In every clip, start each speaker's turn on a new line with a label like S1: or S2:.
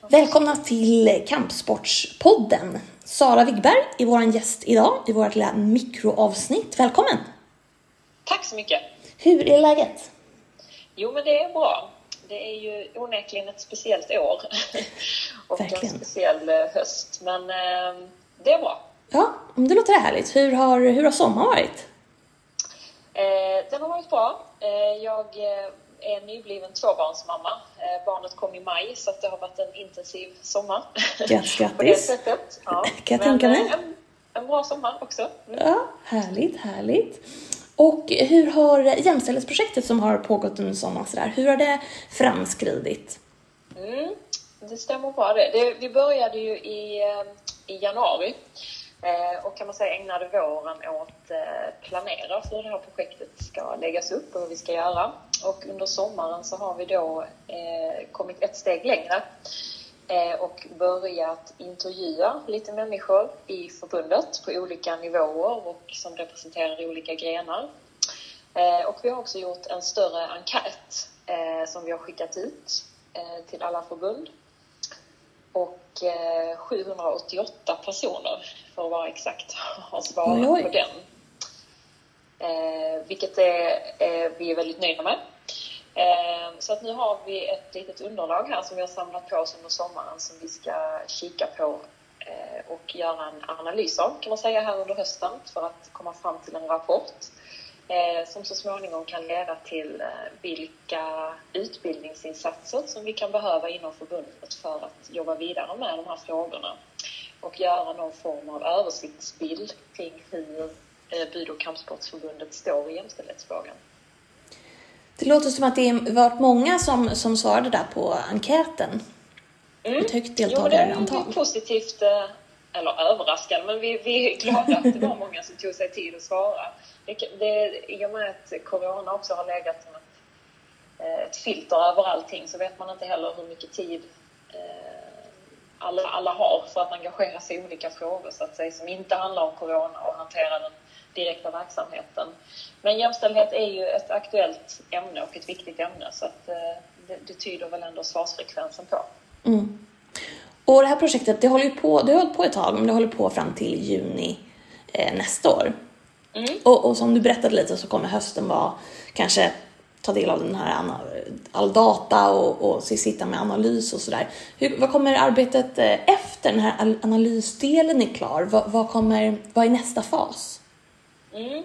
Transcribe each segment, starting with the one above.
S1: Välkomna till Kampsportspodden. Sara Wigberg är vår gäst idag i vårt lilla mikroavsnitt. Välkommen!
S2: Tack så mycket!
S1: Hur är läget?
S2: Jo, men det är bra. Det är ju onekligen ett speciellt år och
S1: Verkligen.
S2: en speciell eh, höst, men eh, det är bra.
S1: Ja, det låter härligt. Hur har, hur har sommaren varit?
S2: Eh, den har varit bra. Eh, jag är nybliven tvåbarnsmamma. Eh, barnet kom i maj, så det har varit en intensiv sommar.
S1: Grattis,
S2: På det sättet. Ja.
S1: Kan jag
S2: Men,
S1: tänka mig.
S2: eh, En, en bra sommar också. Mm.
S1: Ja, härligt, härligt. Och hur har jämställdhetsprojektet som har pågått under sommaren, sådär, hur har det framskridit?
S2: Mm, det stämmer bra det. det. Vi började ju i, eh, i januari eh, och kan man säga ägnade våren åt planera för hur det här projektet ska läggas upp och hur vi ska göra. Och under sommaren så har vi då eh, kommit ett steg längre eh, och börjat intervjua lite människor i förbundet på olika nivåer och som representerar olika grenar. Eh, och vi har också gjort en större enkät som vi har skickat ut till alla förbund. Och eh, 788 personer, för att vara exakt, har svarat
S1: oj.
S2: på den. Eh, vilket är, eh, vi är väldigt nöjda med. Eh, så att nu har vi ett litet underlag här som vi har samlat på oss under sommaren som vi ska kika på eh, och göra en analys av, kan man säga, här under hösten för att komma fram till en rapport eh, som så småningom kan leda till eh, vilka utbildningsinsatser som vi kan behöva inom förbundet för att jobba vidare med de här frågorna och göra någon form av översiktsbild kring hur Bud och kampsportsförbundet står i jämställdhetsfrågan.
S1: Det låter som att det varit många som, som svarade där på enkäten.
S2: Mm.
S1: Ett högt
S2: Jo, men det är
S1: deltagarantal.
S2: positivt, eh, eller överraskande, men vi, vi är glada att det var många som tog sig tid att svara. Det, det, I och med att corona också har legat som ett, eh, ett filter över allting så vet man inte heller hur mycket tid eh, alla, alla har för att engagera sig i olika frågor så att säga, som inte handlar om corona och hantera den direkta verksamheten. Men jämställdhet är ju ett aktuellt ämne och ett viktigt ämne så att, eh, det, det tyder väl ändå svarsfrekvensen på.
S1: Mm. Och det här projektet, det håller ju på, det har hållit på ett tag, men det håller på fram till juni eh, nästa år.
S2: Mm.
S1: Och, och som du berättade lite så kommer hösten vara kanske ta del av den här all data och, och sitta med analys och sådär. Vad kommer arbetet eh, efter den här al- analysdelen är klar? Vad, vad, kommer, vad är nästa fas?
S2: Mm.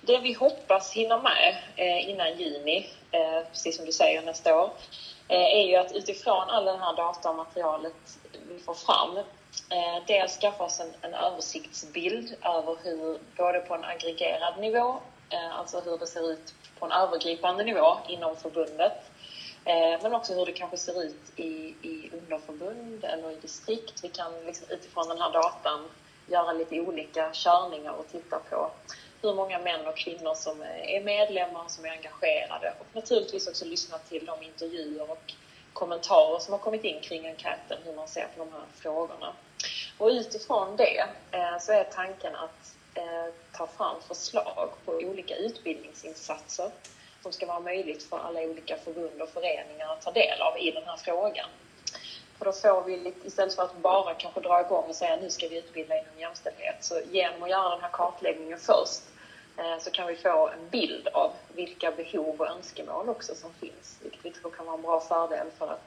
S2: Det vi hoppas hinna med eh, innan juni, eh, precis som du säger nästa år, eh, är ju att utifrån all den här data och materialet vi får fram, dels skaffa oss en, en översiktsbild över hur, både på en aggregerad nivå, alltså hur det ser ut på en övergripande nivå inom förbundet, men också hur det kanske ser ut i, i underförbund eller i distrikt. Vi kan liksom utifrån den här datan göra lite olika körningar och titta på hur många män och kvinnor som är medlemmar, och som är engagerade och naturligtvis också lyssna till de intervjuer och kommentarer som har kommit in kring enkäten, hur man ser på de här frågorna. Och utifrån det eh, så är tanken att eh, ta fram förslag på olika utbildningsinsatser som ska vara möjligt för alla olika förbund och föreningar att ta del av i den här frågan. För då får vi lite, istället för att bara kanske dra igång och säga nu ska vi utbilda inom jämställdhet, så genom att göra den här kartläggningen först eh, så kan vi få en bild av vilka behov och önskemål också som finns, vilket vi tror kan vara en bra fördel för att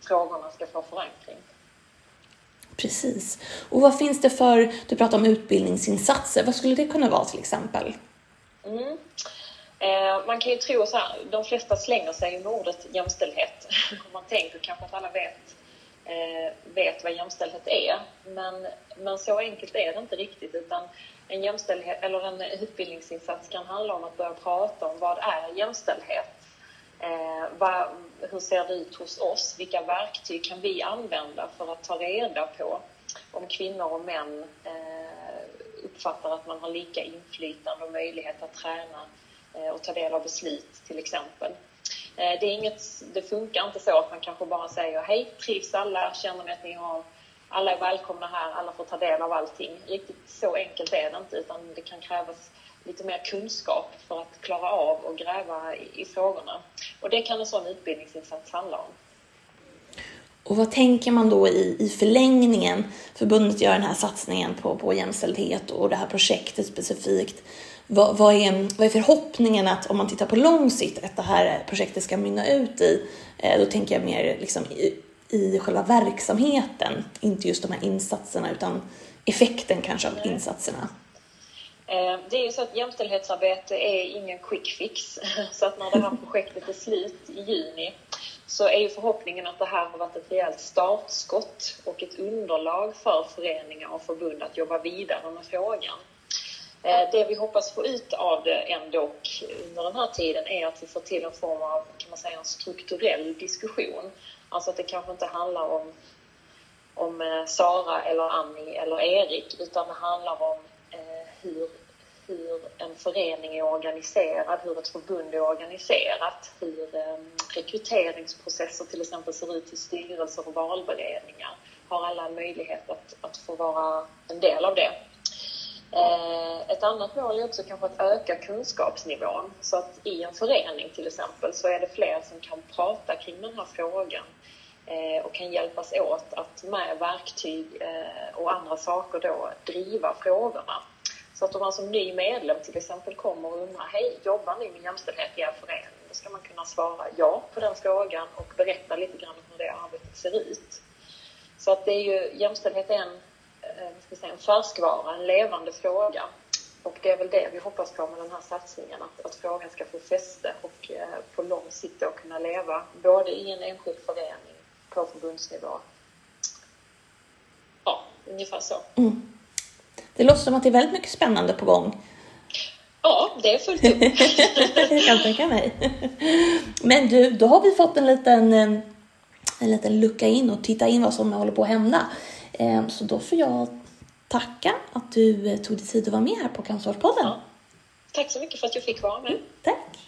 S2: frågorna ska få förankring.
S1: Precis. Och vad finns det för, du pratar om utbildningsinsatser, vad skulle det kunna vara till exempel?
S2: Mm. Eh, man kan ju tro så här, de flesta slänger sig med ordet jämställdhet. man tänker kanske att alla vet, Eh, vet vad jämställdhet är. Men, men så enkelt är det inte riktigt. Utan en, jämställdhet, eller en utbildningsinsats kan handla om att börja prata om vad är jämställdhet? Eh, vad, hur ser det ut hos oss? Vilka verktyg kan vi använda för att ta reda på om kvinnor och män eh, uppfattar att man har lika inflytande och möjlighet att träna eh, och ta del av beslut till exempel. Eh, det, är inget, det funkar inte så att man kanske bara säger hej, trivs alla, känner ni att ni har alla är välkomna här, alla får ta del av allting. Riktigt så enkelt är det inte utan det kan krävas lite mer kunskap för att klara av och gräva i, i frågorna. Och det kan en sån utbildningsinsats handla om.
S1: Och vad tänker man då i, i förlängningen? Förbundet gör den här satsningen på, på jämställdhet och det här projektet specifikt. Vad, vad, är, vad är förhoppningen att om man tittar på lång sikt att det här projektet ska mynna ut i? Eh, då tänker jag mer liksom i, i själva verksamheten, inte just de här insatserna utan effekten kanske av insatserna.
S2: Eh, det är ju så att jämställdhetsarbete är ingen quick fix. Så att när det här projektet är slut i juni så är ju förhoppningen att det här har varit ett rejält startskott och ett underlag för föreningar och förbund att jobba vidare med frågan. Eh, det vi hoppas få ut av det ändå under den här tiden är att vi får till en form av kan man säga, en strukturell diskussion. Alltså att det kanske inte handlar om, om eh, Sara eller Annie eller Erik utan det handlar om eh, hur, hur en förening är organiserad, hur ett förbund är organiserat, hur eh, rekryteringsprocesser till exempel ser ut i styrelser och valberedningar. Har alla möjlighet att, att få vara en del av det. Eh, ett annat mål är också kanske att öka kunskapsnivån så att i en förening till exempel så är det fler som kan prata kring den här frågan eh, och kan hjälpas åt att med verktyg eh, och andra saker då driva frågorna. Så att om man som ny medlem till exempel kommer och undrar Hej, jobbar ni med jämställdhet i er förening? Då ska man kunna svara ja på den frågan och berätta lite grann om hur det arbetet ser ut. Så att det är ju, jämställdhet är en ska säga, en färskvara, en levande fråga. Och det är väl det vi hoppas på med den här satsningen, att, att frågan ska få fäste och eh, på lång sikt då kunna leva både i en enskild förening, på förbundsnivå. Ja, ungefär så. Mm.
S1: Det låter som att det är väldigt mycket spännande på gång.
S2: Ja, det är fullt upp.
S1: jag kan tänka mig. Men du, då har vi fått en liten, eh, en liten lucka in och titta in vad som håller på att hända. Ehm, så då får jag tacka att du eh, tog dig tid att vara med här på Cancerspodden. Ja.
S2: Tack så mycket för att jag fick vara med.
S1: Tack.